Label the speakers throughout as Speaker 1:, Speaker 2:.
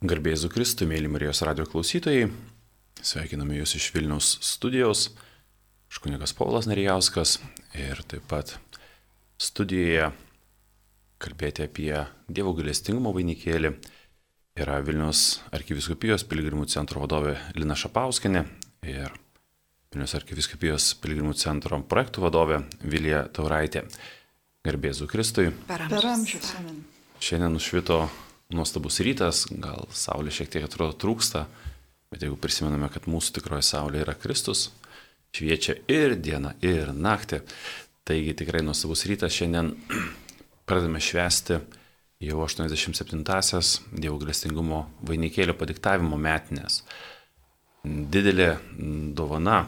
Speaker 1: Garbėjai Zukristų, mėly Marijos radio klausytojai, sveikiname Jūs iš Vilnius studijos, aš kunigas Paulas Narijauskas ir taip pat studijoje kalbėti apie Dievo galestingumo vainikėlį yra Vilnius arkiviskupijos piligrimų centro vadovė Lina Šapauskinė ir Vilnius arkiviskupijos piligrimų centro projektų vadovė Vilija Tauraitė. Garbėzu Kristui.
Speaker 2: Per amžius.
Speaker 1: Šiandien nušvito nuostabus rytas, gal saulė šiek tiek atrodo trūksta, bet jeigu prisimename, kad mūsų tikroji saulė yra Kristus, šviečia ir diena, ir naktį, taigi tikrai nuostabus rytas šiandien pradame švęsti jau 87-asias Dievo galestingumo vainikėlio padiktavimo metinės. Didelė dovana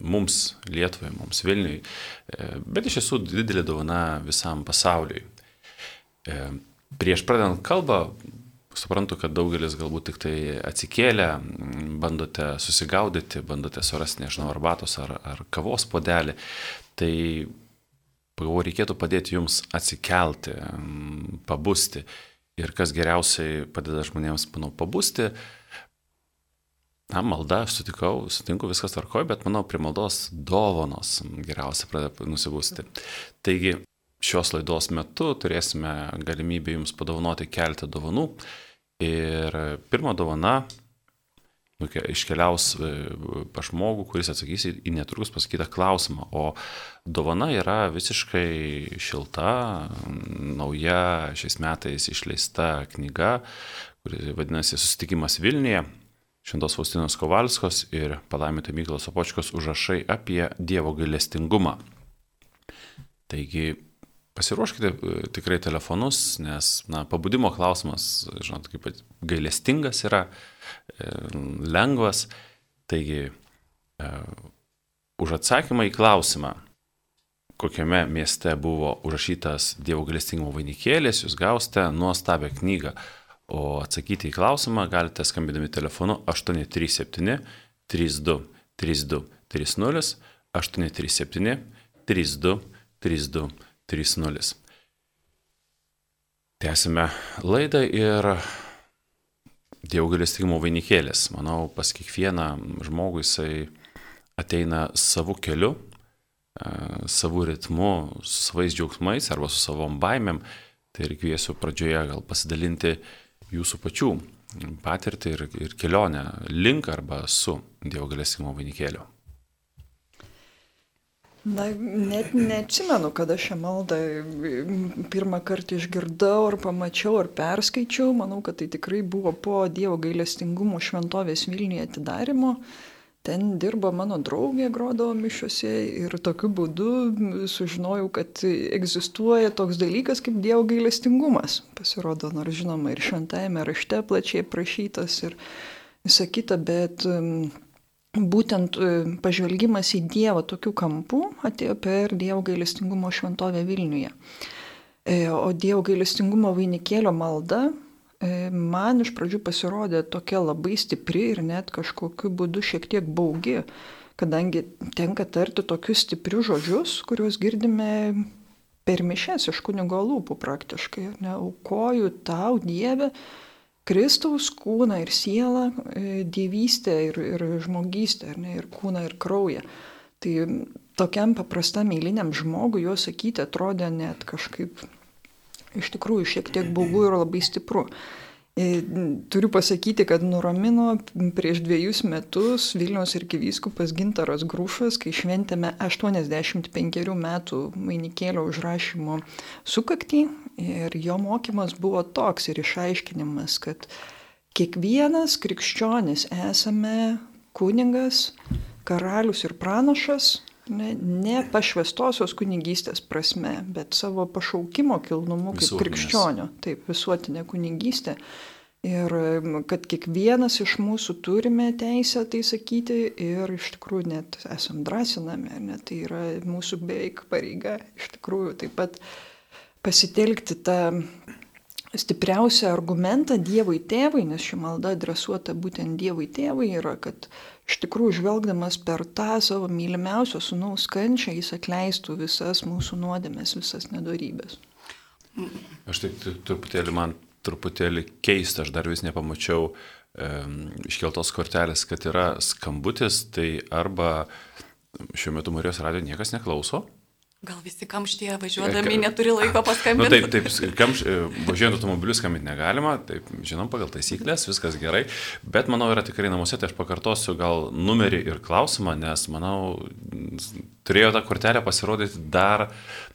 Speaker 1: mums Lietuvai, mums Vilniui, e, bet iš tiesų didelė dovana visam pasauliui. Prieš pradedant kalbą, suprantu, kad daugelis galbūt tik tai atsikėlę, bandote susigaudyti, bandote surasti, nežinau, arbatos ar, ar kavos podelį, tai pagalvoju, reikėtų padėti jums atsikelti, pabusti. Ir kas geriausiai padeda žmonėms, manau, pabusti, na, malda, aš sutikau, sutinku, viskas tvarkoja, bet manau, prie maldos dovanos geriausia pradeda nusibusti. Taigi, šios laidos metu turėsime galimybę jums padovanoti keletą dovanų. Ir pirma dovana iškeliaus e, pa žmogų, kuris atsakys į netrukus pasakytą klausimą. O dovana yra visiškai šilta, nauja šiais metais išleista knyga, kuri vadinasi Susitikimas Vilniuje. Šventos Faustinos Kovalskos ir palaimėto Myklos Opočkos užrašai apie Dievo gailestingumą. Taigi pasiruoškite e, tikrai telefonus, nes, na, pabudimo klausimas, žinot, kaip gailestingas yra, e, lengvas. Taigi, e, už atsakymą į klausimą, kokiame mieste buvo užrašytas Dievo gailestingumo vainikėlis, jūs gausite nuostabią knygą. O atsakyti į klausimą galite skambindami telefonu 837 32 32 30 837 32 32 3.0. Tęsime laidą ir Dievo galestingumo vainikėlis. Manau, pas kiekvieną žmogų jisai ateina savo keliu, savo ritmu, su savais džiaugsmais arba su savom baimėm. Tai ir kviesiu pradžioje gal pasidalinti jūsų pačių patirtį ir, ir kelionę link arba su Dievo galestingumo vainikėliu.
Speaker 2: Na, net neatsimenu, kada šią maldą pirmą kartą išgirdau ar pamačiau ar perskaičiau. Manau, kad tai tikrai buvo po Dievo gailestingumo šventovės Vilniuje atidarimo. Ten dirba mano draugė, grodavo mišiuose ir tokiu būdu sužinojau, kad egzistuoja toks dalykas kaip Dievo gailestingumas. Pasirodo, nors žinoma, ir šventajame rašte plačiai prašytas ir visą kitą, bet būtent e, pažvelgimas į Dievą tokiu kampu atėjo per Dievo gailestingumo šventovę Vilniuje. E, o Dievo gailestingumo vainikėlio malda e, man iš pradžių pasirodė tokia labai stipri ir net kažkokiu būdu šiek tiek baugi, kadangi tenka tarti tokius stiprius žodžius, kuriuos girdime per mišes iš kunigo lūpų praktiškai. Ne, aukoju tau Dievę Kristaus kūną ir sielą, e, dievystę ir, ir žmogystę, ne, ir kūną ir kraują. Tai tokiam paprastam eiliniam žmogui jo sakyti atrodė net kažkaip iš tikrųjų šiek tiek baugu ir labai stipru. E, turiu pasakyti, kad nuramino prieš dviejus metus Vilniaus arkivyskupas Gintaras Grūšas, kai šventėme 85 metų mainikėlio užrašymo sukaktį. Ir jo mokymas buvo toks ir išaiškinimas, kad kiekvienas krikščionis esame kuningas, karalius ir pranašas, ne, ne pašvestosios kunigystės prasme, bet savo pašaukimo kilnumu kaip krikščionio, taip, visuotinė kunigystė. Ir kad kiekvienas iš mūsų turime teisę tai sakyti ir iš tikrųjų net esam drąsinami, net tai yra mūsų beveik pareiga iš tikrųjų taip pat pasitelkti tą stipriausią argumentą Dievui tėvui, nes ši malda adresuota būtent Dievui tėvui yra, kad iš tikrųjų žvelgdamas per tą savo mylimiausio sunaus kančią jis atleistų visas mūsų nuodėmės, visas nedorybės.
Speaker 1: Aš taip truputėlį man truputėlį keista, aš dar vis nepamačiau e, iškeltos kortelės, kad yra skambutis, tai arba šiuo metu Marijos radio niekas neklauso,
Speaker 3: Gal visi kamštyje važiuodami neturi laiko paskambinti?
Speaker 1: Na, nu, taip, taip, kamš, e, važiuojant automobiliu skambinti negalima, taip, žinom, pagal taisyklės, viskas gerai, bet manau yra tikrai namuose, tai aš pakartosiu gal numerį ir klausimą, nes manau, turėjo tą kortelę pasirodyti dar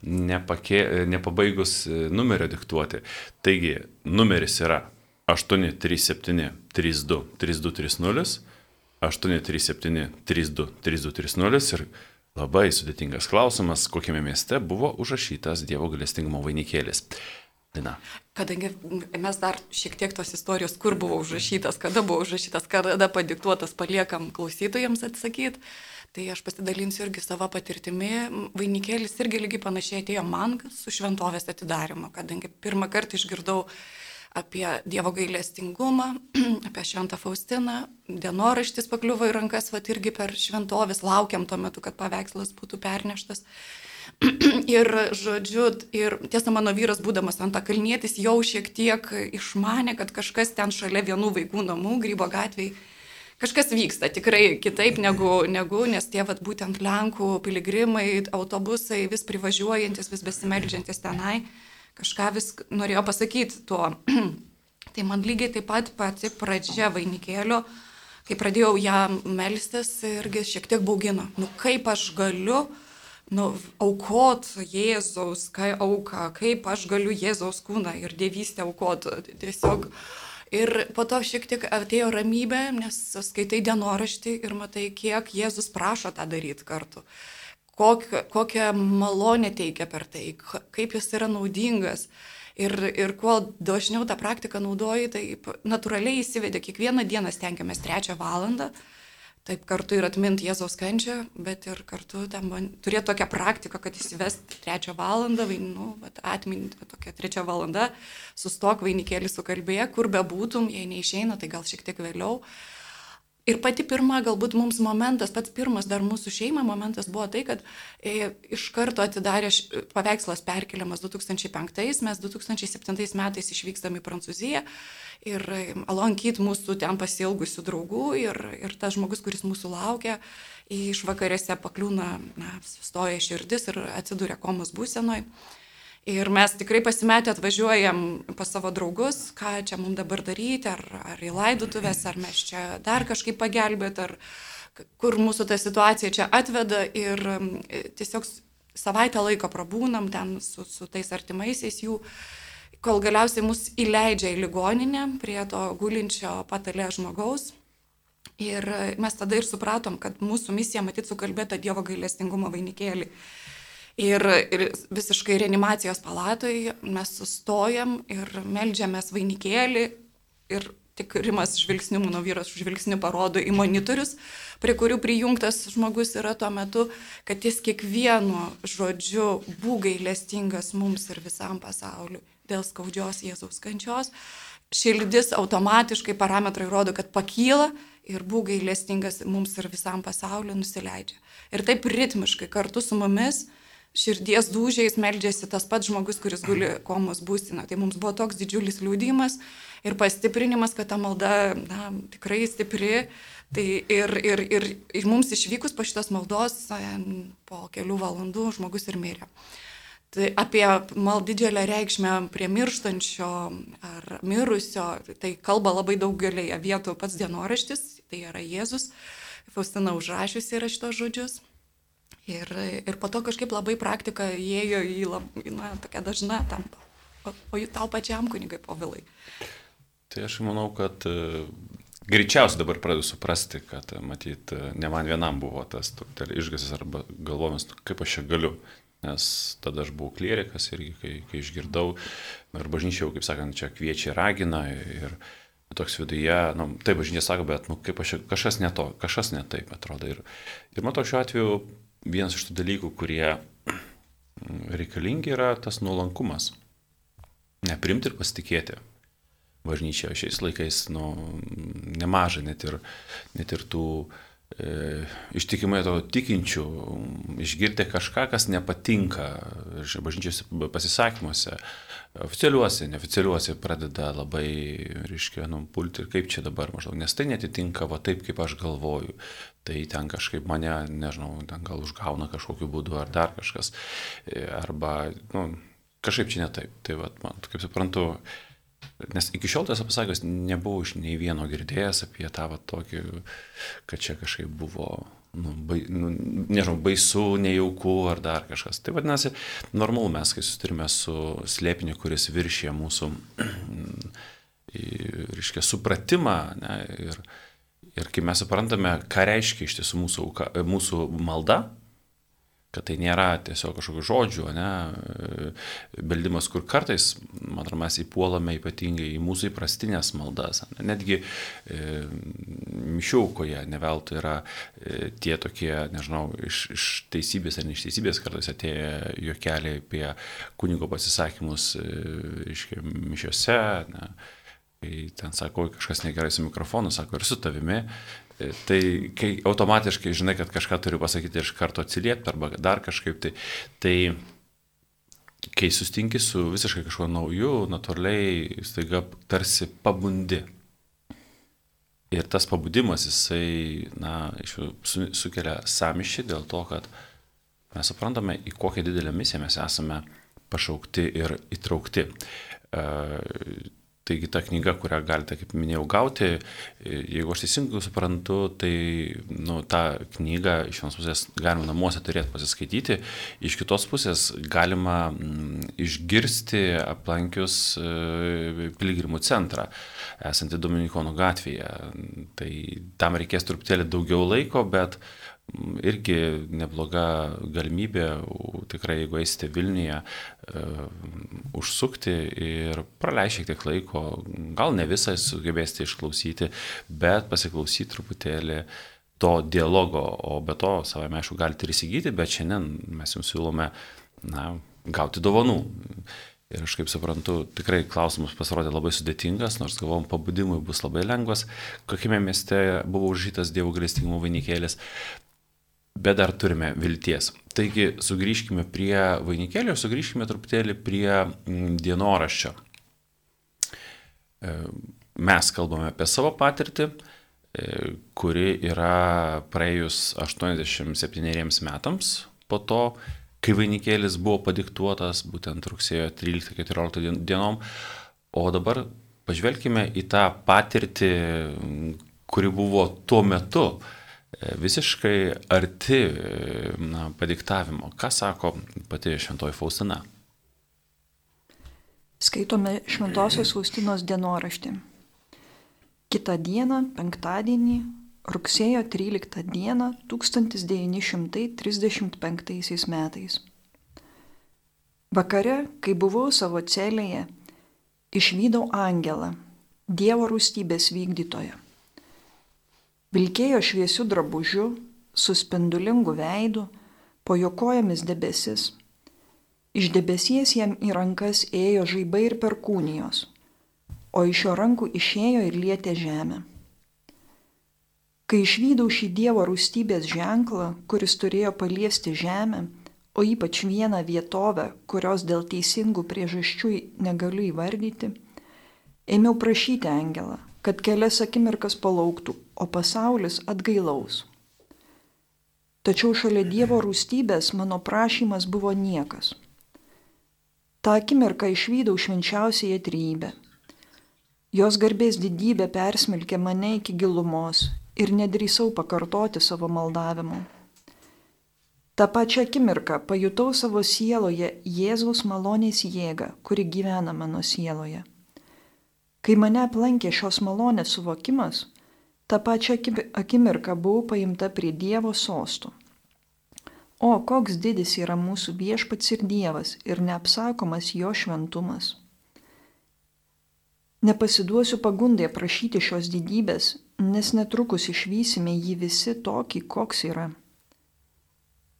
Speaker 1: nepake, nepabaigus e, numerio diktuoti. Taigi, numeris yra 837 32 3230, 837 32 3230 ir Labai sudėtingas klausimas, kokiame mieste buvo užrašytas Dievo galestingumo vainikėlis. Dina.
Speaker 3: Kadangi mes dar šiek tiek tos istorijos, kur buvo užrašytas, kada buvo užrašytas, kada padiktuotas, paliekam klausytojams atsakyti, tai aš pasidalinsiu irgi savo patirtimi. Vainikėlis irgi lygiai panašiai atėjo man su šventovės atidarimo, kadangi pirmą kartą išgirdau apie Dievo gailestingumą, apie Šventą Faustiną. Dienoraštis pakliuvo į rankas, va irgi per šventovės laukiam tuo metu, kad paveikslas būtų perneštas. ir, žodžiu, ir tiesa, mano vyras, būdamas ant kalnėtis, jau šiek tiek išmanė, kad kažkas ten šalia vienų vaikų namų, Grybo gatvėje, kažkas vyksta tikrai kitaip negu, negu nes tie vat, būtent Lenkų piligrimai, autobusai vis privažiuojantis, vis besimeldžiantis tenai kažką vis norėjo pasakyti tuo. tai man lygiai taip pat pati pradžia vainikėlio, kai pradėjau ją melstis, irgi šiek tiek baugino. Nu kaip aš galiu nu, aukot Jėzaus kai auką, kaip aš galiu Jėzaus kūną ir dievystę aukot. Tiesiog. Ir po to šiek tiek atėjo ramybė, nes skaitai dienoraštį ir matai, kiek Jėzus prašo tą daryti kartu kokią, kokią malonę teikia per tai, kaip jis yra naudingas. Ir, ir kuo dažniau tą praktiką naudoji, tai natūraliai įsivedė, kiekvieną dieną stengiamės trečią valandą, taip kartu ir atminti Jėzaus kančią, bet ir kartu tam turėti tokią praktiką, kad įsivest trečią valandą, nu, atminti tokią trečią valandą, sustok vainikėlį sukalbėję, kur bebūtum, jei neišeina, tai gal šiek tiek vėliau. Uh, Ir pati pirma, galbūt mums momentas, pats pirmas dar mūsų šeima momentas buvo tai, kad e, iš karto atidarė š, paveikslas perkeliamas 2005, mes 2007 metais išvykstam į Prancūziją ir e, lankyti mūsų ten pasilgusių draugų ir, ir tas žmogus, kuris mūsų laukia, iš vakarėse pakliūna, na, sustoja širdis ir atsiduria komos būsenoje. Ir mes tikrai pasimetę atvažiuojam pas savo draugus, ką čia mums dabar daryti, ar, ar į laidutuvės, ar mes čia dar kažkaip pagelbėt, ar kur mūsų ta situacija čia atveda. Ir tiesiog savaitę laiko prabūnam ten su, su tais artimaisiais jų, kol galiausiai mus įleidžia į ligoninę prie to gulinčio patalė žmogaus. Ir mes tada ir supratom, kad mūsų misija matyti sukalbėta Dievo gailestingumo vainikėlį. Ir, ir visiškai reanimacijos palatoj mes sustojam ir melžiamės vainikėlį ir tik rimas žvilgsniu, mano vyras žvilgsniu parodo į monitorius, prie kurių prijungtas žmogus yra tuo metu, kad jis kiekvienu žodžiu būgai lestingas mums ir visam pasauliu dėl skaudžios Jėzaus kančios. Širdis automatiškai parametrai rodo, kad pakyla ir būgai lestingas mums ir visam pasauliu nusileidžia. Ir taip ritmiškai kartu su mumis širdies dūžiais meldžiasi tas pats žmogus, kuris guli komos būstina. Tai mums buvo toks didžiulis liūdimas ir pastiprinimas, kad ta malda na, tikrai stipri. Tai ir, ir, ir, ir mums išvykus po šitos maldos po kelių valandų žmogus ir mirė. Tai apie mal didžiulę reikšmę prie mirštančio ar mirusio, tai kalba labai daug galėje vietų pats dienoraštis, tai yra Jėzus. Faustina užrašiusi yra šitos žodžius. Ir, ir po to kažkaip labai praktika įėjo į, labai, na, tokią dažną tampą. O, o tau pačiam kunigai povilai.
Speaker 1: Tai aš manau, kad e, greičiausiai dabar pradedu suprasti, kad e, matyt, e, ne man vienam buvo tas išgasis arba galvojimas, kaip aš čia galiu. Nes tada aš buvau klierikas irgi, kai, kai išgirdau, ir bažnyčia jau, kaip sakant, čia kviečia ragina ir toks viduje, nu, taip bažnyčia sako, bet, nu, kaip aš, kažkas ne to, kažkas ne taip atrodo. Ir, ir matau šiuo atveju vienas iš tų dalykų, kurie reikalingi yra tas nuolankumas. Neprimti ir pasitikėti. Bažnyčia šiais laikais nu, nemažai net ir, net ir tų e, ištikimai to tikinčių, išgirti kažką, kas nepatinka bažnyčios pasisakymuose, oficialiuose, neoficialiuose pradeda labai, reiškia, nu, pulti ir kaip čia dabar maždaug, nes tai netitinka va taip, kaip aš galvoju. Tai ten kažkaip mane, nežinau, ten gal užgauna kažkokiu būdu ar dar kažkas. E, arba, nu, kažkaip čia ne taip. Tai va, man, kaip suprantu, Nes iki šiol, tiesą pasakius, nebuvau iš nei vieno girdėjęs apie tą va, tokį, kad čia kažkaip buvo, nu, bai, nu, nežinau, baisu, nejauku ar dar kažkas. Tai vadinasi, normalu mes, kai susiturime su slėpiniu, kuris viršė mūsų, reiškia, supratimą ne, ir, ir kai mes suprantame, ką reiškia iš tiesų mūsų, mūsų malda, kad tai nėra tiesiog kažkokių žodžių, ne, beldimas, kur kartais, man atrodo, mes įpuolame ypatingai į mūsų įprastinės maldas. Ne, netgi e, mišiaukoje neveltui yra e, tie tokie, nežinau, iš, iš teisybės ar iš teisybės kartais atėję juokeliai apie kunigo pasisakymus, e, iškiai, mišiose. Ne, kai ten sako, kažkas negerai su mikrofonu, sako ir su tavimi, E, tai kai automatiškai žinai, kad kažką turiu pasakyti ir iš karto atsiliepti arba dar kažkaip tai, tai kai sustinki su visiškai kažkuo nauju, natūraliai staiga tarsi pabundi. Ir tas pabudimas jisai, na, su, sukelia samišį dėl to, kad mes suprantame, į kokią didelę misiją mes esame pašaukti ir įtraukti. Uh, Taigi ta knyga, kurią galite, kaip minėjau, gauti, jeigu aš teisingai suprantu, tai nu, tą knygą iš vienos pusės galima namuose turėti pasiskaityti, iš kitos pusės galima mm, išgirsti aplankius e, piligrimų centrą, esantį Dominikonų gatvėje. Tai tam reikės truputėlį daugiau laiko, bet irgi nebloga galimybė, tikrai jeigu eisite Vilniuje, uh, užsukti ir praleisti šiek tiek laiko, gal ne visą sugebėsite išklausyti, bet pasiklausyti truputėlį to dialogo, o be to, savai mes aišku, galite ir įsigyti, bet šiandien mes jums siūlome, na, gauti dovanų. Ir aš kaip suprantu, tikrai klausimas pasirodė labai sudėtingas, nors galvom, pabudimui bus labai lengvas, kokiame mieste buvo užžytas Dievo galestingumo vainikėlis bet dar turime vilties. Taigi sugrįžkime prie vainikėlio, sugrįžkime truputėlį prie mm, dienoraščio. E, mes kalbame apie savo patirtį, e, kuri yra praėjus 87 metams po to, kai vainikėlis buvo padiktuotas būtent rugsėjo 13-14 dienom. O dabar pažvelkime į tą patirtį, kuri buvo tuo metu, visiškai arti na, padiktavimo. Ką sako pati Šventoji Faustina?
Speaker 2: Skaitome Šventosios Faustinos dienoraštį. Kita diena, penktadienį, rugsėjo 13 dieną 1935 metais. Vakare, kai buvau savo celėje, išvydau angelą, Dievo rūstybės vykdytoją Vilkėjo šviesių drabužių, su spindulingu veidu, po jo kojomis debesis. Iš debesies jam į rankas ėjo žaibai ir perkūnijos, o iš jo rankų išėjo ir lietė žemę. Kai išvydau šį Dievo rūstybės ženklą, kuris turėjo paliesti žemę, o ypač vieną vietovę, kurios dėl teisingų priežasčių negaliu įvardyti, ėmiau prašyti angelą, kad kelias akimirkas palauktų, o pasaulis atgailaus. Tačiau šalia Dievo rūstybės mano prašymas buvo niekas. Ta akimirka išvydau švenčiausiąją trybę. Jos garbės didybė persmelkė mane iki gilumos ir nedrįsau pakartoti savo maldavimo. Ta pačia akimirka pajutau savo sieloje Jėzaus malonės jėgą, kuri gyvena mano sieloje. Kai mane aplankė šios malonės suvokimas, tą pačią akimirką buvau paimta prie Dievo sostų. O koks didis yra mūsų viešpats ir Dievas ir neapsakomas jo šventumas. Nepasiduosiu pagundai prašyti šios didybės, nes netrukus išvysime jį visi tokį, koks yra.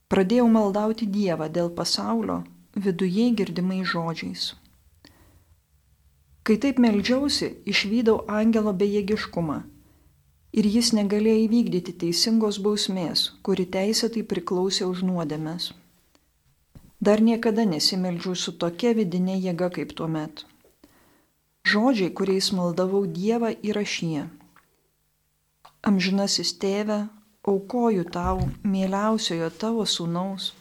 Speaker 2: Pradėjau maldauti Dievą dėl pasaulio viduje girdimai žodžiais. Kai taip meldžiausi, išvydau angelo bejėgiškumą. ir jis negalėjo įvykdyti teisingos bausmės, kuri teisėtai priklausė už nuodėmės. Dar niekada nesimeldžiu su tokia vidinė jėga kaip tuo metu. Žodžiai, kuriais maldavau Dievą, yra šie. Amžinasis tėve, aukoju tau, mieliausiojo tavo sūnaus,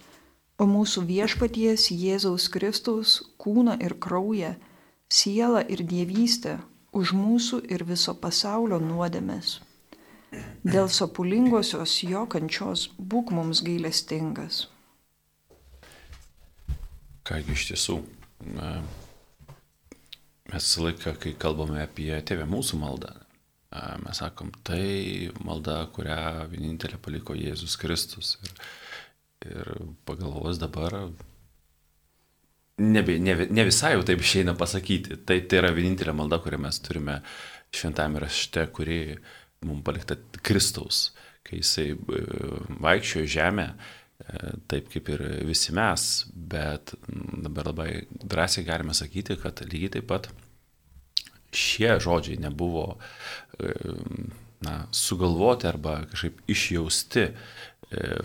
Speaker 2: o mūsų viešpaties Jėzaus Kristaus kūną ir kraują, sielą ir dievystę už mūsų ir viso pasaulio nuodėmės. Dėl sapulingosios jo kančios būk mums gailestingas.
Speaker 1: Kągi iš tiesų, mes visą laiką, kai kalbame apie tėvę mūsų maldą, mes sakom, tai malda, kurią vienintelė paliko Jėzus Kristus. Ir, ir pagalvos dabar, ne, ne, ne visai jau taip išeina pasakyti, tai, tai yra vienintelė malda, kurią mes turime šventame rašte, kuri mums palikta Kristaus, kai jisai e, vaikščiojo žemę, e, taip kaip ir visi mes, bet dabar labai drąsiai galime sakyti, kad lygiai taip pat šie žodžiai nebuvo e, na, sugalvoti arba kažkaip išjausti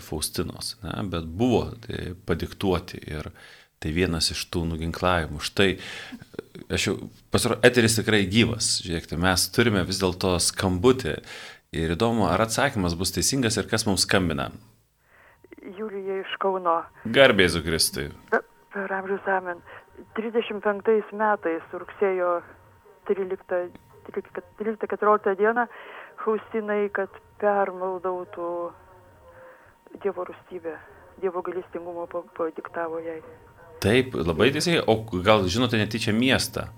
Speaker 1: Faustinos, na, bet buvo padiktuoti ir tai vienas iš tų nuginklavimų. Štai aš jau pasaro, eteris tikrai gyvas. Žiūrėkite, mes turime vis dėlto skambutį. Ir įdomu, ar atsakymas bus teisingas ir kas mums skambina.
Speaker 4: Julija iš Kauno.
Speaker 1: Garbėsiu Kristui.
Speaker 4: Per amžius amen. 35 metais rugsėjo 13-14 dieną Faustinai, kad permaldautų Dievo rūstybę, Dievo galestingumo padiktavo jai.
Speaker 1: Taip, labai teisingai. O gal žinote netyčia miestą?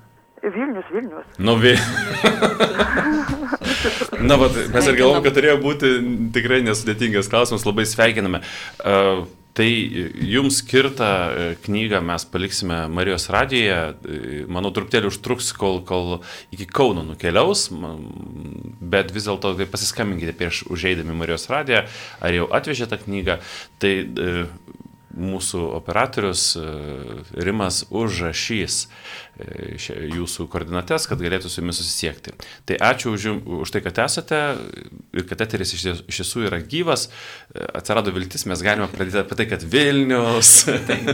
Speaker 4: Vilnius, Vilnius.
Speaker 1: Nu, vi... Na, bet mes ir galvom, kad turėjo būti tikrai nesudėtingas klausimas, labai sveikiname. Uh, tai jums skirtą knygą mes paliksime Marijos radijoje, manau, truputėlį užtruks, kol, kol iki Kauno nukeliaus, bet vis dėlto tai pasiskambinkite prieš užeidami Marijos radiją, ar jau atvežė tą knygą. Tai uh, mūsų operatorius e, Rimas užrašys e, jūsų koordinates, kad galėtų su jumis susisiekti. Tai ačiū už, už tai, kad esate ir kad eteris iš tiesų yra gyvas. E, atsirado viltis, mes galime pradėti apie tai, kad Vilnius.
Speaker 3: Taip,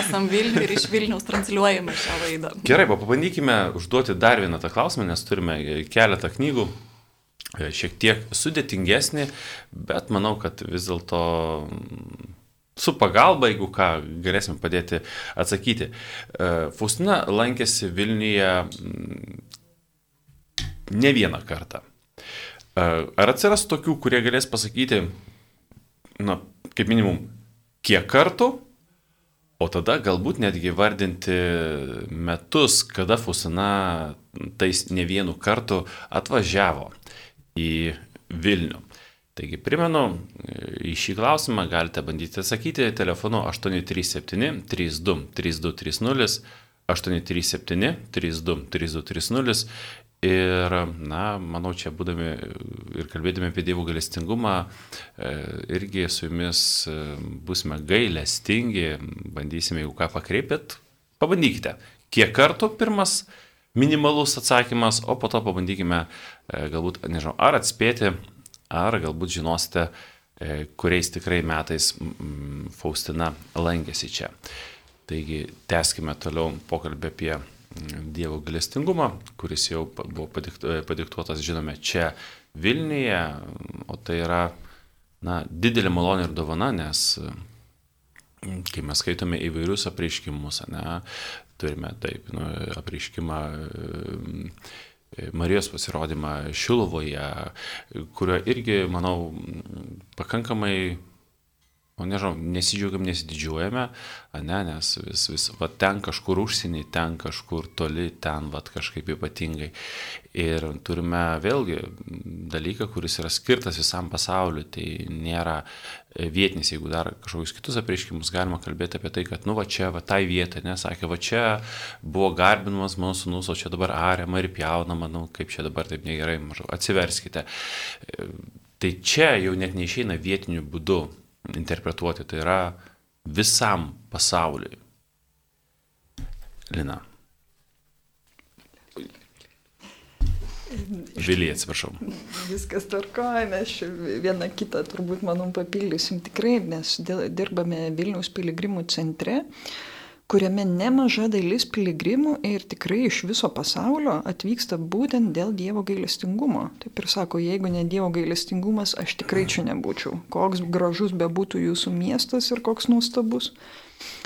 Speaker 3: esam Vilnius ir iš Vilnius transliuojame šią laidą.
Speaker 1: Gerai, pabandykime užduoti dar vieną tą klausimą, nes turime keletą knygų šiek tiek sudėtingesnį, bet manau, kad vis dėlto su pagalba, jeigu ką, galėsim padėti atsakyti. E, Faustina lankėsi Vilniuje mm, ne vieną kartą. E, ar atsiras tokių, kurie galės pasakyti, na, kaip minimum, kiek kartų, o tada galbūt netgi vardinti metus, kada Faustina tais ne vienu kartu atvažiavo į Vilnių. Taigi primenu, į šį klausimą galite bandyti atsakyti telefonu 837 32 3230, 837 32 3230 ir, na, manau, čia būdami ir kalbėdami apie dievų galestingumą, e, irgi su jumis e, busime gailestingi, bandysime, jeigu ką pakreipėt, pabandykite. Kiek kartų pirmas minimalus atsakymas, o po to pabandykime e, galbūt, nežinau, ar atspėti ar galbūt žinosite, e, kuriais tikrai metais Faustina lankėsi čia. Taigi, teskime toliau pokalbį apie Dievo galestingumą, kuris jau buvo padiktuotas, žinome, čia Vilniuje, o tai yra na, didelė malonė ir dovana, nes kai mes skaitome įvairius apreiškimus, ne, turime taip, nu, apreiškimą Marijos pasirodymą Šilovoje, kurio irgi, manau, pakankamai o nežinau, nesidžiaugiam, nesididžiuojame, ne, nes vis, vis, va ten kažkur užsienį, ten kažkur toli, ten va kažkaip ypatingai. Ir turime vėlgi dalyką, kuris yra skirtas visam pasauliu, tai nėra vietinis, jeigu dar kažkokius kitus apreiškimus galima kalbėti apie tai, kad, nu, va čia, va tai vieta, nesakė, va čia buvo garbinamas mano sunus, o čia dabar ariama ir pjaunama, nu, kaip čia dabar taip negerai, mažu, atsiverskite. Tai čia jau net neišeina vietiniu būdu interpretuoti, tai yra visam pasauliui. Lina. Vilija, atsiprašau.
Speaker 2: Viskas tvarkoja, mes vieną kitą turbūt, manau, papildysim tikrai, nes dirbame Vilniaus piligrimų centre, kuriame nemaža dalis piligrimų ir tikrai iš viso pasaulio atvyksta būtent dėl Dievo gailestingumo. Taip ir sako, jeigu ne Dievo gailestingumas, aš tikrai čia nebūčiau. Koks gražus bebūtų jūsų miestas ir koks nuostabus,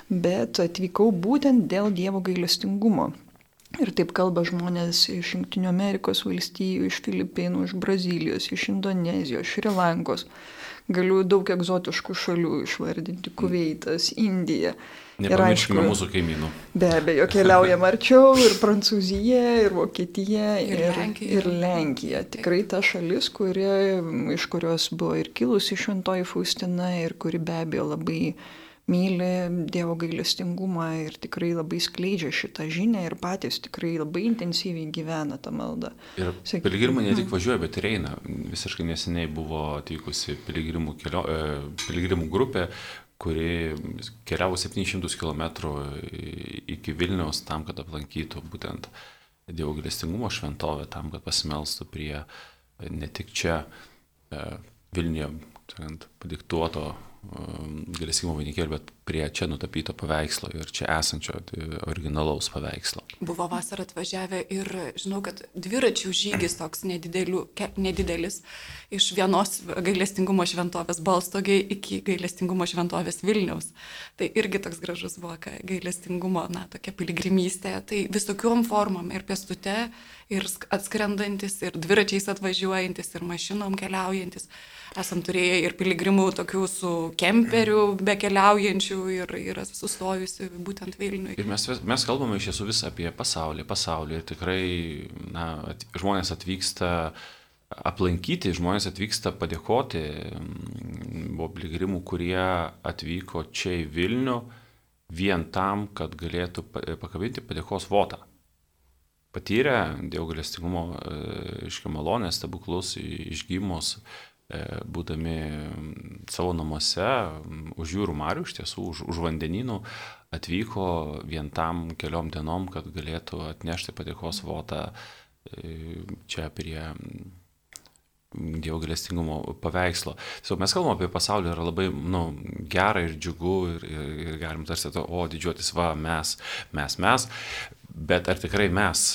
Speaker 2: bet atvykau būtent dėl Dievo gailestingumo. Ir taip kalba žmonės iš Junktinių Amerikos valstijų, iš Filipinų, iš Brazilijos, iš Indonezijos, Šri Lankos. Galiu daug egzotiškų šalių išvardinti - Kuveitas, Indija. Ir
Speaker 1: Nepamirškime
Speaker 2: aišku,
Speaker 1: mūsų kaimynų.
Speaker 2: Be abejo, keliaujam arčiau ir Prancūzija, ir Vokietija,
Speaker 3: Ir
Speaker 2: ir,
Speaker 3: Lenkija.
Speaker 2: ir Lenkija. Tikrai ta šalis, kuri, iš kurios buvo ir kilusi šventoji Faustina ir kuri be abejo labai myli Dievo gailestingumą ir tikrai labai skleidžia šitą žinią ir patys tikrai labai intensyviai gyvena tą maldą.
Speaker 1: Ir
Speaker 2: Sakyk-
Speaker 1: piligrimai ne tik važiuoja, bet ir eina. Visiškai neseniai buvo atvykusi piligrimų, kelio, e, piligrimų grupė, kuri keliavo 700 km iki Vilniaus tam, kad aplankytų būtent Dievo gailestingumo šventovę, tam, kad pasimelstų prie ne tik čia e, Vilniuje sakant, padiktuoto galėsimo vainikėlio, bet prie čia nutapyto paveikslo ir čia esančio tai, originalaus paveikslo.
Speaker 3: Buvo vasarą atvažiavę ir žinau, kad dviračių žygis toks nedidelių, ke, nedidelis iš vienos gailestingumo šventovės Balstogiai iki gailestingumo šventovės Vilniaus. Tai irgi toks gražus buvo gailestingumo, na, tokia piligrimystė. Tai visokiom formom ir pėstute, ir sk- atskrendantis, ir dviračiais atvažiuojantis, ir mašinom keliaujantis. Esam turėję ir piligrimų tokių su kemperiu bekeliaujančių ir, ir sustojusių būtent Vilniui.
Speaker 1: Ir mes, mes kalbame iš tiesų vis apie pasaulį, pasaulį ir tikrai na, at, žmonės atvyksta aplankyti, žmonės atvyksta padėkoti. Buvo piligrimų, kurie atvyko čia į Vilnių vien tam, kad galėtų pa- pakabinti padėkos votą. Patyrę Dievo galestingumo iškia malonės, stebuklus, išgymus, e, būdami mm, savo namuose, mm, už jūrų marių, iš tiesų, už, už vandeninų, atvyko vien tam keliom dienom, kad galėtų atnešti padėkos votą e, čia prie mm, Dievo galestingumo paveikslo. Tiesiog mes kalbame apie pasaulį, yra labai nu, gera ir džiugu ir, ir, ir galim tarsi to, o didžiuotis, va, mes, mes, mes, bet ar tikrai mes,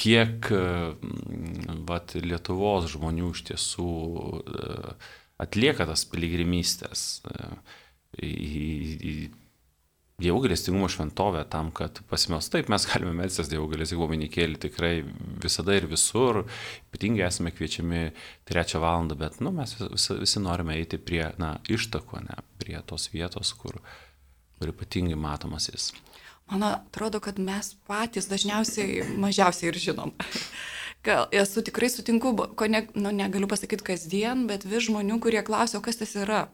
Speaker 1: kiek mm, vat, Lietuvos žmonių iš tiesų e, atlieka tas piligrimystės e, į, Dievo galestingumo šventovę tam, kad pasimels. Taip, mes galime melstis Dievo galestingumo vainikėlį tikrai visada ir visur, ypatingai esame kviečiami trečią valandą, bet nu, mes visi, visi norime eiti prie na, ištako, ne, prie tos vietos, kur, kur ypatingai matomas jis.
Speaker 3: Man atrodo, kad mes patys dažniausiai mažiausiai ir žinom. Gal esu tikrai sutinku, ko ne, nu, negaliu pasakyti kasdien, bet vis žmonių, kurie klausia, kas tas yra.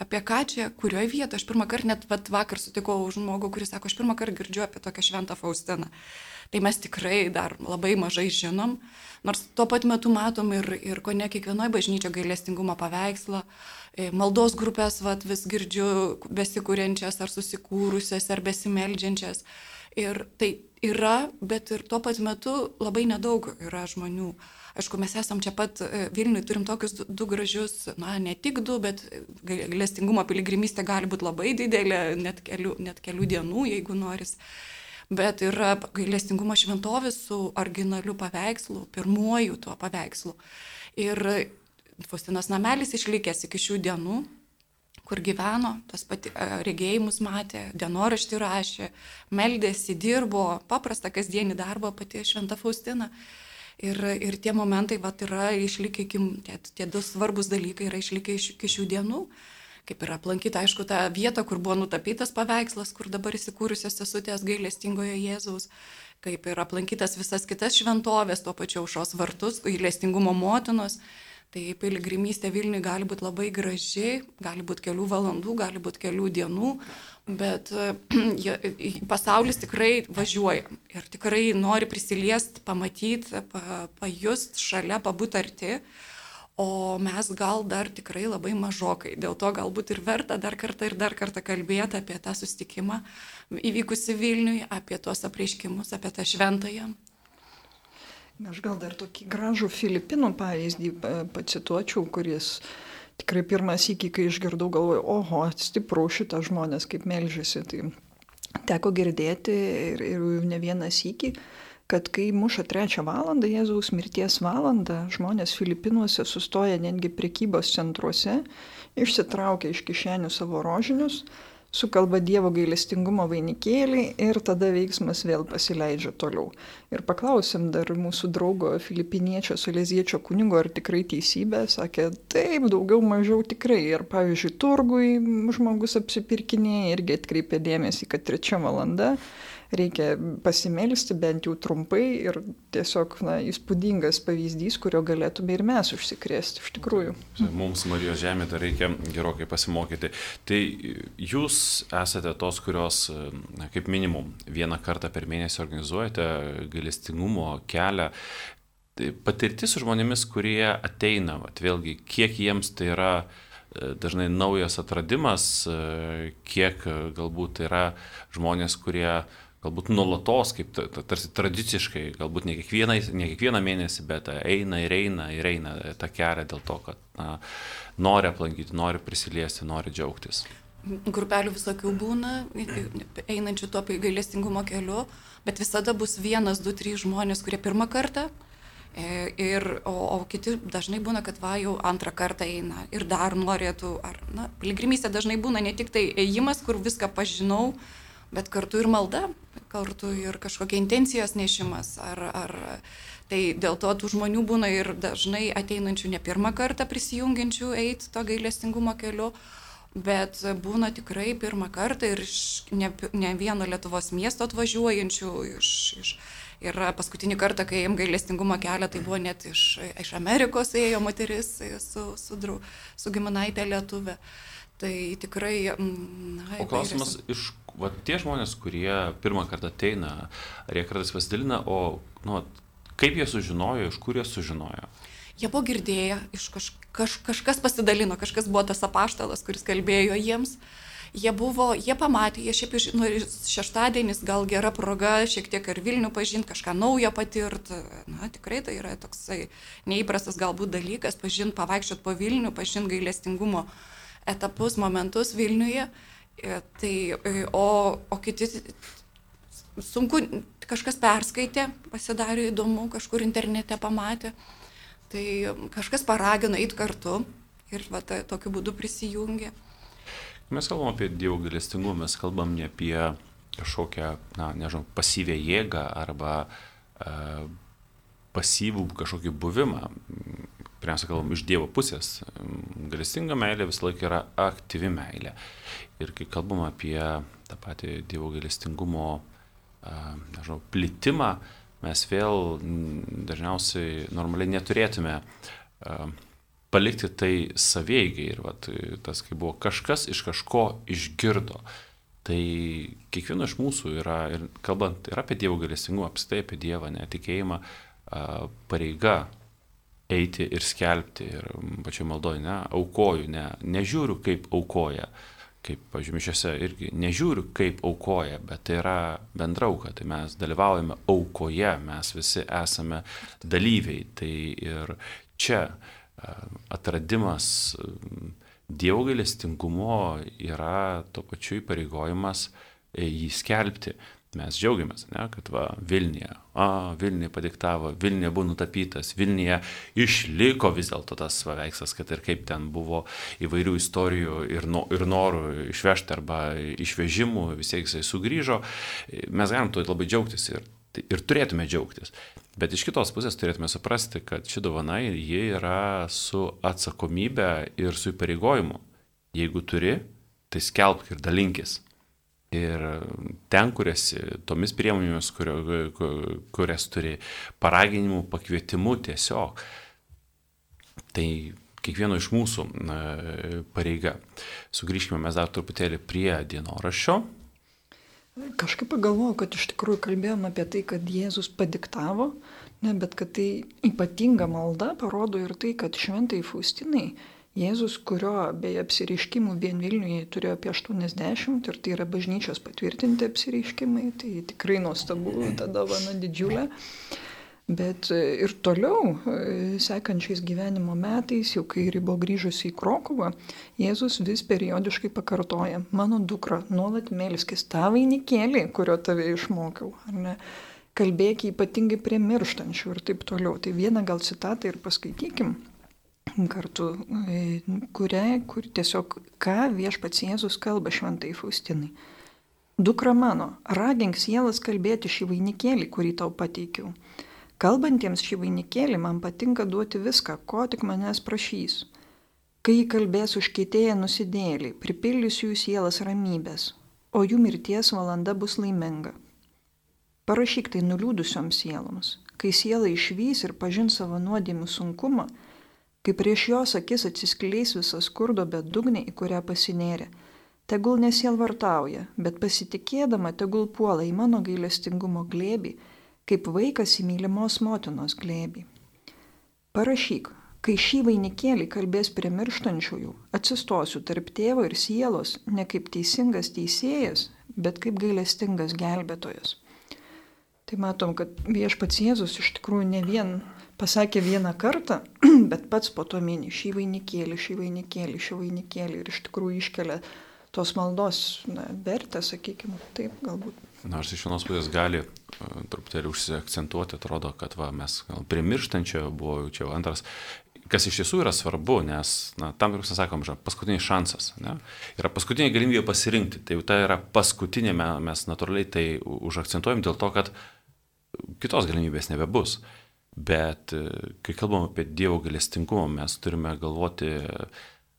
Speaker 3: Apie ką čia, kurioje vietoje. Aš pirmą kartą net vakar sutikau žmogų, kuris sako, aš pirmą kartą girdžiu apie tokią šventą Faustiną. Tai mes tikrai dar labai mažai žinom, nors tuo pat metu matom ir, ir ko ne kiekvienoje bažnyčio gailestingumo paveikslą, e, maldos grupės vat, vis girdžiu besikūrenčias ar susikūrusias ar besimeldžiančias. Ir tai yra, bet ir tuo pat metu labai nedaug yra žmonių. Aišku, mes esam čia pat e, Vilniui, turim tokius du, du gražius, na, ne tik du, bet gailestingumo piligrimystė gali būti labai didelė, net kelių, net kelių dienų, jeigu noris. Bet yra gailestingumo šventovės su originaliu paveikslu, pirmuoju tuo paveikslu. Ir Faustinas namelis išlikęs iki šių dienų, kur gyveno, tas pati e, regėjimus matė, dienoraštį rašė, meldėsi, dirbo, paprastą kasdienį darbą pati Šventa Faustina. Ir, ir tie momentai vat, yra išlikę, tie, tie du svarbus dalykai yra išlikę iš, iki šių dienų. Kaip ir aplankyti, aišku, tą vietą, kur buvo nutapytas paveikslas, kur dabar įsikūrusios sesutės gailestingojo Jėzaus, kaip ir aplankytas visas kitas šventovės, tuo pačiu aušos vartus, gailestingumo motinos. Tai piligrimystė Vilniui gali būti labai graži, gali būti kelių valandų, gali būti kelių dienų, bet pasaulis tikrai važiuoja ir tikrai nori prisiliesti, pamatyti, pa, pajust šalia, pabūti arti. O mes gal dar tikrai labai mažokai. Dėl to galbūt ir verta dar kartą ir dar kartą kalbėti apie tą sustikimą įvykusi Vilniui, apie tuos apreiškimus, apie tą šventąją.
Speaker 2: Aš gal dar tokį gražų Filipinų pavyzdį pacituočiau, kuris tikrai pirmas iki, kai išgirdau, galvoju, oho, stipru šitą žmonės kaip melžiasi. Tai teko girdėti ir, ir ne vienas iki, kad kai muša trečią valandą, Jėzaus mirties valandą, žmonės Filipinuose sustoja netgi prekybos centruose, išsitraukia iš kišenių savo rožinius, sukalba Dievo gailestingumo vainikėlį ir tada veiksmas vėl pasileidžia toliau. Ir paklausėm dar mūsų draugo filipiniečio Saleziečio kunigo, ar tikrai teisybė, sakė, taip, daugiau mažiau tikrai. Ir pavyzdžiui, turgui žmogus apsipirkinėja irgi atkreipė dėmesį, kad trečia valanda reikia pasimelsti bent jau trumpai ir tiesiog na, įspūdingas pavyzdys, kurio galėtume ir mes užsikrėsti iš tikrųjų.
Speaker 1: Mums Marijos žemė dar reikia gerokai pasimokyti. Tai jūs esate tos, kurios, kaip minimum, vieną kartą per mėnesį organizuojate gailestingumo kelią. Tai patirtis su žmonėmis, kurie ateina, vat, vėlgi, kiek jiems tai yra e, dažnai naujas atradimas, e, kiek galbūt yra žmonės, kurie galbūt nuolatos, kaip tarsi tradiciškai, galbūt ne, kiekvieną, ne kiekvieną mėnesį, bet eina ir eina ir eina tą kelią dėl to, kad na, nori aplankyti, nori prisiliesti, nori džiaugtis.
Speaker 3: Grupelių visokių būna, einančių tuo gailestingumo keliu, bet visada bus vienas, du, trys žmonės, kurie pirmą kartą e, Ir, o, o kiti dažnai būna, kad va jau antrą kartą eina ir dar norėtų, ar, na, piligrimystė dažnai būna ne tik tai ėjimas, kur viską pažinau, bet kartu ir malda, kartu ir kažkokia intencijos nešimas. Ar, ar, tai dėl to tų žmonių būna ir dažnai ateinančių ne pirmą kartą prisijungiančių eiti to gailestingumo keliu, bet būna tikrai pirmą kartą ir iš ne, ne vieno Lietuvos miesto atvažiuojančių, iš, iš, ir paskutinį kartą, kai ėjom gailestingumo kelią, tai buvo net iš, iš Amerikos ėjo moteris su, su, su, su giminaitė lietuvė. Tai tikrai...
Speaker 1: Na, o klausimas, iš va, tie žmonės, kurie pirmą kartą ateina, ar jie kartais pasidalina, o nu, kaip jie sužinojo, iš kur jie sužinojo?
Speaker 3: Jie buvo girdėję, kaž, kaž, kažkas pasidalino, kažkas buvo tas apaštalas, kuris kalbėjo jiems. Jie buvo, jie pamatė, jie šiaip nu, šeštadienis gal gera proga šiek tiek ir Vilnių pažinti, kažką naujo patirti. Na, tikrai tai yra toksai neįprastas galbūt dalykas, pažinti, pavaikščioti po Vilnių, pažinti gailestingumo etapus, momentus Vilniuje. Uh, tai, e, o, o kiti sunku, kažkas perskaitė, pasidarė įdomu, kažkur internete pamatė, tai kažkas paragino eiti kartu ir va, ta, tokiu būdu prisijungė.
Speaker 1: Mes kalbam apie Dievo galestingumą, mes kalbam ne apie kažkokią, na, nežinau, pasyvę jėgą arba uh, pasyvų kažkokį buvimą pirmiausia, kalbam iš Dievo pusės. Galestinga meilė visą laiką yra aktyvi meilė. Ir kai kalbam apie tą patį Dievo galestingumo, nežinau, plitimą, mes vėl dažniausiai normaliai neturėtume palikti tai savieigai. Ir vat, tas, kai buvo kažkas iš kažko išgirdo. Tai kiekvieno iš mūsų yra, ir kalbant ir apie Dievo galestingumą, apstai apie Dievą, netikėjimą, pareiga eiti ir skelbti. Ir pačiu maldoju, ne, aukoju, ne, nežiūriu kaip aukoja. Kaip, pažiūrėjau, irgi nežiūriu, kaip aukoja, bet tai yra bendrauka, tai mes dalyvaujame aukoje, mes visi esame dalyviai. Tai ir čia atradimas Dievo gailestingumo yra to pačiu įpareigojimas jį skelbti mes džiaugiamės, ne, kad va, Vilniuje, a, Vilniuje padiktavo, Vilniuje buvo nutapytas, Vilniuje išliko vis dėlto tas paveikslas, kad ir kaip ten buvo įvairių istorijų ir, no, ir norų išvežti arba išvežimų, vis tiek jisai sugrįžo, mes galim tuo labai džiaugtis ir, ir turėtume džiaugtis. Bet iš kitos pusės turėtume suprasti, kad ši dovana ji yra su atsakomybė ir su įpareigojimu. Jeigu turi, tai skelbk ir dalinkis. Ir ten, kur esi, tomis priemonėmis, kurio, kurias turi, paraginimų, pakvietimų tiesiog. Tai kiekvieno iš mūsų pareiga. Sugrįžkime mes dar truputėlį prie dienoraščio.
Speaker 2: Kažkaip pagalvojau, kad iš tikrųjų kalbėjom apie tai, kad Jėzus padiktavo, ne, bet kad tai ypatinga malda parodo ir tai, kad šventai Faustinai Jėzus, kurio beje apsireiškimų vien Vilniuje turėjo apie 80 ir tai yra bažnyčios patvirtinti apsireiškimai, tai tikrai nuostabu, ta dovana didžiulė. Bet e, ir toliau, e, sekančiais gyvenimo metais, jau kai ribo grįžusi į Krokovą, Jėzus vis periodiškai pakartoja, mano dukra, nuolat melskis tą vainikėlį, kurio tave išmokiau, ar ne? Kalbėk ypatingai prie mirštančių ir taip toliau. Tai vieną gal citatą ir paskaitykim kartu, e, kuria, kur tiesiog ką viešpats Jėzus kalba šventai Faustinai. Dukra mano, ragink sielas kalbėti šį vainikėlį, kurį tau pateikiau. Kalbantiems šį vainikėlį man patinka duoti viską, ko tik manęs prašys. Kai kalbės užkeitėję nusidėliai, pripildysiu jų sielas ramybės, o jų mirties valanda bus laiminga. Parašyk tai nuliūdusioms sieloms, kai siela išvys ir pažin savo nuodėmių sunkumą, kai prieš jos akis atsiskleis visas skurdo bedugnė, į kurią pasinėrė. Tegul nesielvartauja, bet pasitikėdama tegul puola į mano gailestingumo glėbį, kaip vaikas į mylimos motinos glėbį. Parašyk, kai šį vainikėlį kalbės prie mirštančiųjų, atsistosiu tarp tėvo ir sielos ne kaip teisingas teisėjas, bet kaip gailestingas gelbėtojas. Tai matom, kad viešpats Jėzus iš tikrųjų ne vien pasakė vieną kartą, bet pats po to mini šį vainikėlį, šį vainikėlį, šį vainikėlį ir iš tikrųjų iškelia tos maldos na, vertę, sakykime, taip galbūt.
Speaker 1: Nors iš vienos pusės gali truputėlį užsiakcentuoti, atrodo, kad va, mes gal primirštančio buvo jau čia antras, kas iš tiesų yra svarbu, nes na, tam, mes sakom, žinoma, paskutinis šansas. Ne? Yra paskutinė galimybė pasirinkti. Tai jau tai yra paskutinė, mes natūraliai tai užakcentuojam dėl to, kad kitos galimybės nebebus. Bet kai kalbam apie Dievo galestingumą, mes turime galvoti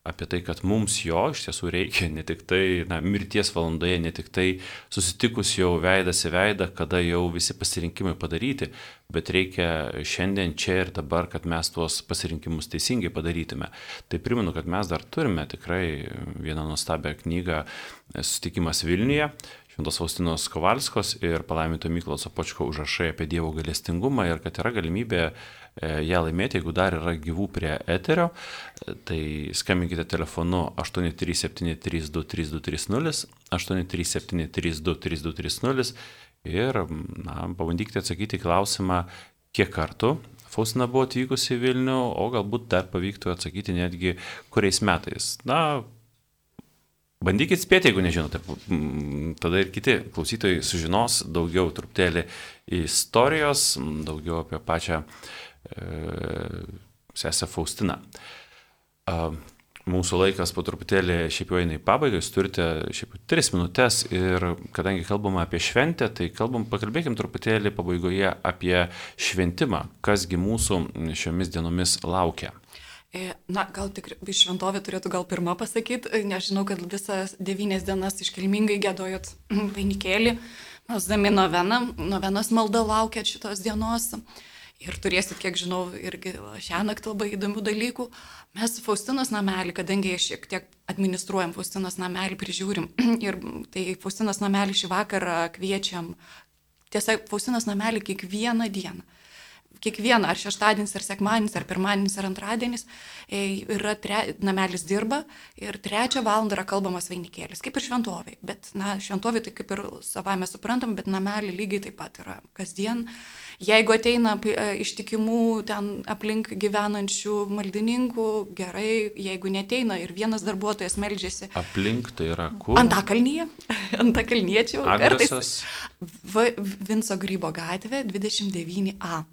Speaker 1: apie tai, kad mums jo iš tiesų reikia ne tik tai na, mirties valandoje, ne tik tai susitikus jau veidas į veidą, kada jau visi pasirinkimai padaryti, bet reikia šiandien čia ir dabar, kad mes tuos pasirinkimus teisingai padarytume. Tai primenu, kad mes dar turime tikrai vieną nuostabią knygą Susitikimas Vilniuje. Šventos Faustinos Kovalskos ir palaiminto Myklos Apočko užrašai apie Dievo galestingumą ir kad yra galimybė E, ją laimėti, jeigu dar yra gyvų prie eterio, e, tai skambinkite telefonu 837323230, 837323230 ir na, pabandykite atsakyti klausimą, kiek kartų Faustina buvo atvykusi į Vilnių, o galbūt dar pavyktų atsakyti netgi kuriais metais. Na, bandykit spėti, jeigu nežinote, tada ir kiti klausytojai sužinos daugiau truputėlį istorijos, daugiau apie pačią uh, sesę Faustiną. Mūsų laikas po truputėlį šiaip jau eina į pabaigą, jūs turite šiaip jau tris minutės ir kadangi kalbame apie šventę, tai kalbam, pakalbėkim truputėlį pabaigoje apie šventimą, kasgi mūsų šiomis dienomis laukia.
Speaker 3: E, na, gal tik šventovė turėtų gal pirmą pasakyti, e, nežinau, kad visas devynės dienas iškilmingai gėdojot vainikėlį, mesdami noveną, novenos malda laukia šitos dienos. Ir turėsit, kiek žinau, irgi šią naktį labai įdomių dalykų. Mes Faustinos namelį, kadangi šiek tiek administruojam Faustinos namelį, prižiūrim. Ir tai Faustinos namelį šį vakarą kviečiam. Tiesa, Faustinos namelį kiekvieną dieną kiekvieną, ar šeštadienis, ar sekmadienis, ar pirmadienis, ar antradienis, e, yra tre, namelis dirba ir trečią valandą yra kalbamas vainikėlis, kaip ir šventoviai. Bet, na, šventoviai tai kaip ir savame suprantam, bet namelį lygiai taip pat yra kasdien. Jeigu ateina e, ištikimų ten aplink gyvenančių maldininkų, gerai, jeigu neteina ir vienas darbuotojas melžiasi.
Speaker 1: Aplink tai yra kur?
Speaker 3: Antakalnyje, antakalniečių.
Speaker 1: Adresas.
Speaker 3: V. Vinco Grybo gatvė 29A.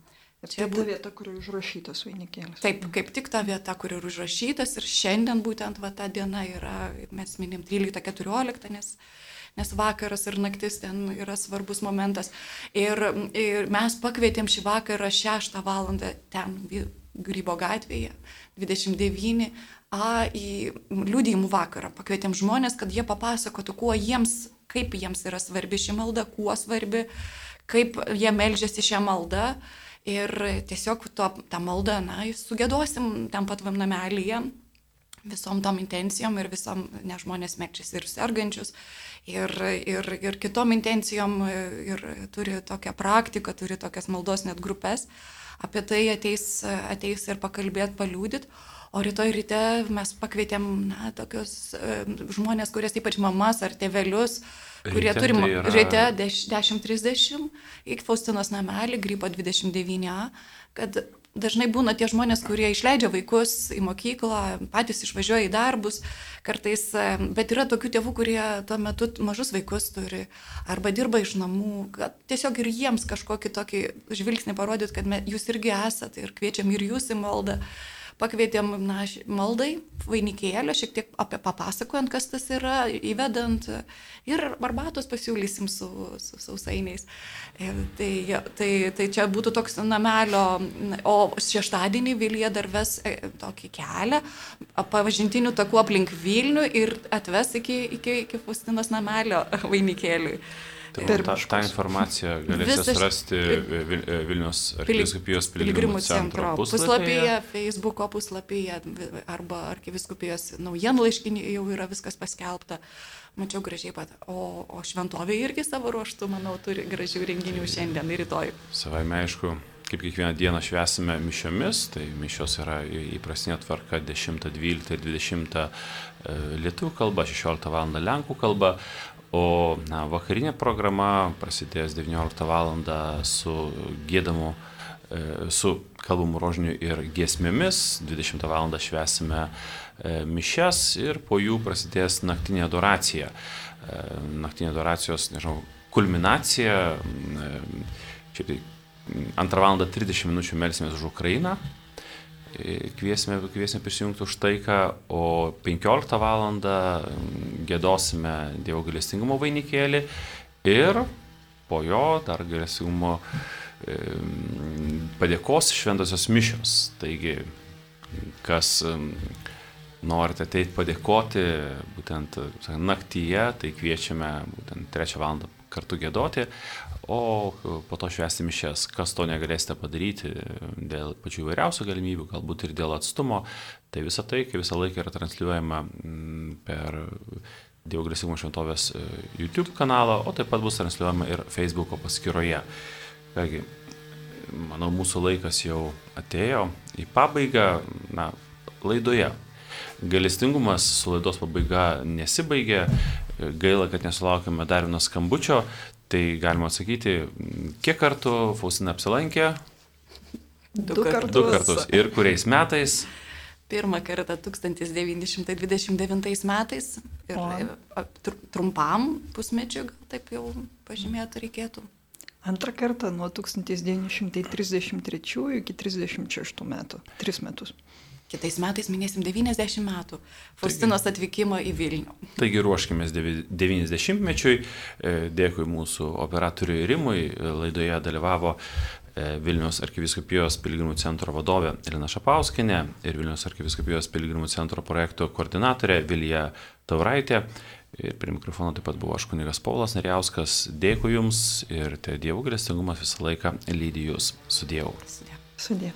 Speaker 2: Čia buvo vieta, kur užrašytas vainikėlis.
Speaker 3: Taip, kaip tik ta vieta, kur ir užrašytas ir šiandien būtent va, ta diena yra, mes minim 13-14, nes, nes vakaras ir naktis ten yra svarbus momentas. Ir, ir mes pakvietėm šį vakarą 6 val. ten Grybo gatvėje, 29 A į liūdėjimų vakarą. Pakvietėm žmonės, kad jie papasakotų, kuo jiems, kaip jiems yra svarbi ši malda, kuo svarbi, kaip jie melžiasi šią maldą. Uh, Ir tiesiog to, tą maldą, na, sugėdosim ten pat namelyje visom tom intencijom ir visom, ne žmonės mėgčias ir sergančius, ir, ir, ir kitom intencijom, ir turi tokią praktiką, turi tokias maldos net grupės. Apie tai ateis, ateis ir pakalbėti, paliūdit. O rytoj ryte mes pakvietėm na, tokius e, žmonės, kurias ypač mamas ar tėvelius, kurie
Speaker 1: Ryte
Speaker 3: turi
Speaker 1: tai yra-
Speaker 3: ryte deš- 10.30 į Faustinos namelį, Grybo 29A, kad dažnai būna tie žmonės, kurie išleidžia vaikus į mokyklą, patys išvažiuoja į darbus, kartais, e, bet yra tokių tėvų, kurie tuo metu mažus vaikus turi arba dirba iš namų, kad tiesiog ir jiems kažkokį tokį žvilgsnį parodyt, kad me, jūs irgi esate ir kviečiam ir jūs į maldą. Pakvietėm na, maldai, vainikėlio, šiek tiek apie papasakojant, kas tas yra, įvedant ir arbatos pasiūlysim su, su sausainiais. E, Tai, tai, tai čia būtų toks namelio, o šeštadienį Vilija dar ves e, tokį kelią, pavažintinių takų aplink Vilnių ir atves iki, iki, iki Faustinos namelio vainikėliui.
Speaker 1: Tai
Speaker 2: Per
Speaker 1: tą, tą informaciją galėsite
Speaker 3: Visas-
Speaker 1: surasti Vil- Vilnius arkiviskupijos piligrimų centro puslapyje.
Speaker 3: Facebook'o puslapyje arba arkiviskupijos naujienlaiškinį jau yra viskas paskelbta. Mačiau gražiai pat. O, o šventovė irgi savo ruoštų, manau, turi gražių renginių šiandien ir rytoj.
Speaker 1: Savai aišku, kaip kiekvieną dieną švesime mišiomis, tai mišios yra į- įprastinė tvarka 10, 12 ir 20 e, lietuvių kalba, 16 val. lenkų kalba, o na, vakarinė programa prasidės 19 val. su gėdamu, e, su kalbamu rožiniu ir giesmėmis, 20 val. švesime e, mišes ir po jų prasidės naktinė adoracija. E, Naktinė adoracijos, nežinau, kulminacija. Šiaip tai antrą valandą 30 minučių melsimės už Ukrainą. Kviesime, kviesime prisijungti už taiką, o 15 valandą mm, gėdosime Dievo galestingumo vainikėlį ir po jo dar galestingumo e, padėkos šventosios mišios. Taigi, kas mm, norite ateiti padėkoti būtent naktyje, tai kviečiame būtent 3 val. kartu gėdoti, o po to švęsti mišes. Kas to negalėsite padaryti dėl pačių įvairiausių galimybių, galbūt ir dėl atstumo, tai visą tai, kaip visą laiką yra transliuojama mm, per Dievo Grėsimo šventovės e, YouTube kanalą, o taip pat bus transliuojama ir Facebook'o paskyroje. Kągi, manau, mūsų laikas jau atėjo į pabaigą, na, laidoje. Galestingumas su laidos pabaiga nesibaigė, gaila, kad nesulaukėme dar vieno skambučio, tai galima atsakyti, kiek kartų Faustina apsilankė,
Speaker 2: Du kartus.
Speaker 1: du kartus ir kuriais metais.
Speaker 3: Pirmą kartą 1929 metais ir
Speaker 2: O.
Speaker 3: e, trumpam pusmečiu, taip jau pažymėti reikėtų.
Speaker 2: Antrą kartą nuo 1933 iki 36 metų. Tris metus.
Speaker 3: Kitais metais minėsim 90 metų Faustinos atvykimo į Vilnių.
Speaker 1: Taigi ruoškime 90-mečiui. E, Dėkui mūsų operatoriui Rimui. E, Laidoje dalyvavo e, Vilnius arkiviskupijos piligrimų centro vadovė Elina Šapauskinė ir Vilnius arkiviskupijos piligrimų centro projektų koordinatorė Vilija Tauraitė. Ir prie mikrofono taip pat buvo aš kunigas Paulas Neriauskas. Dėkui Jums ir te Dievo galestingumas visą laiką lydi Jūs su Dievu.
Speaker 3: Sudė.
Speaker 2: Sudė.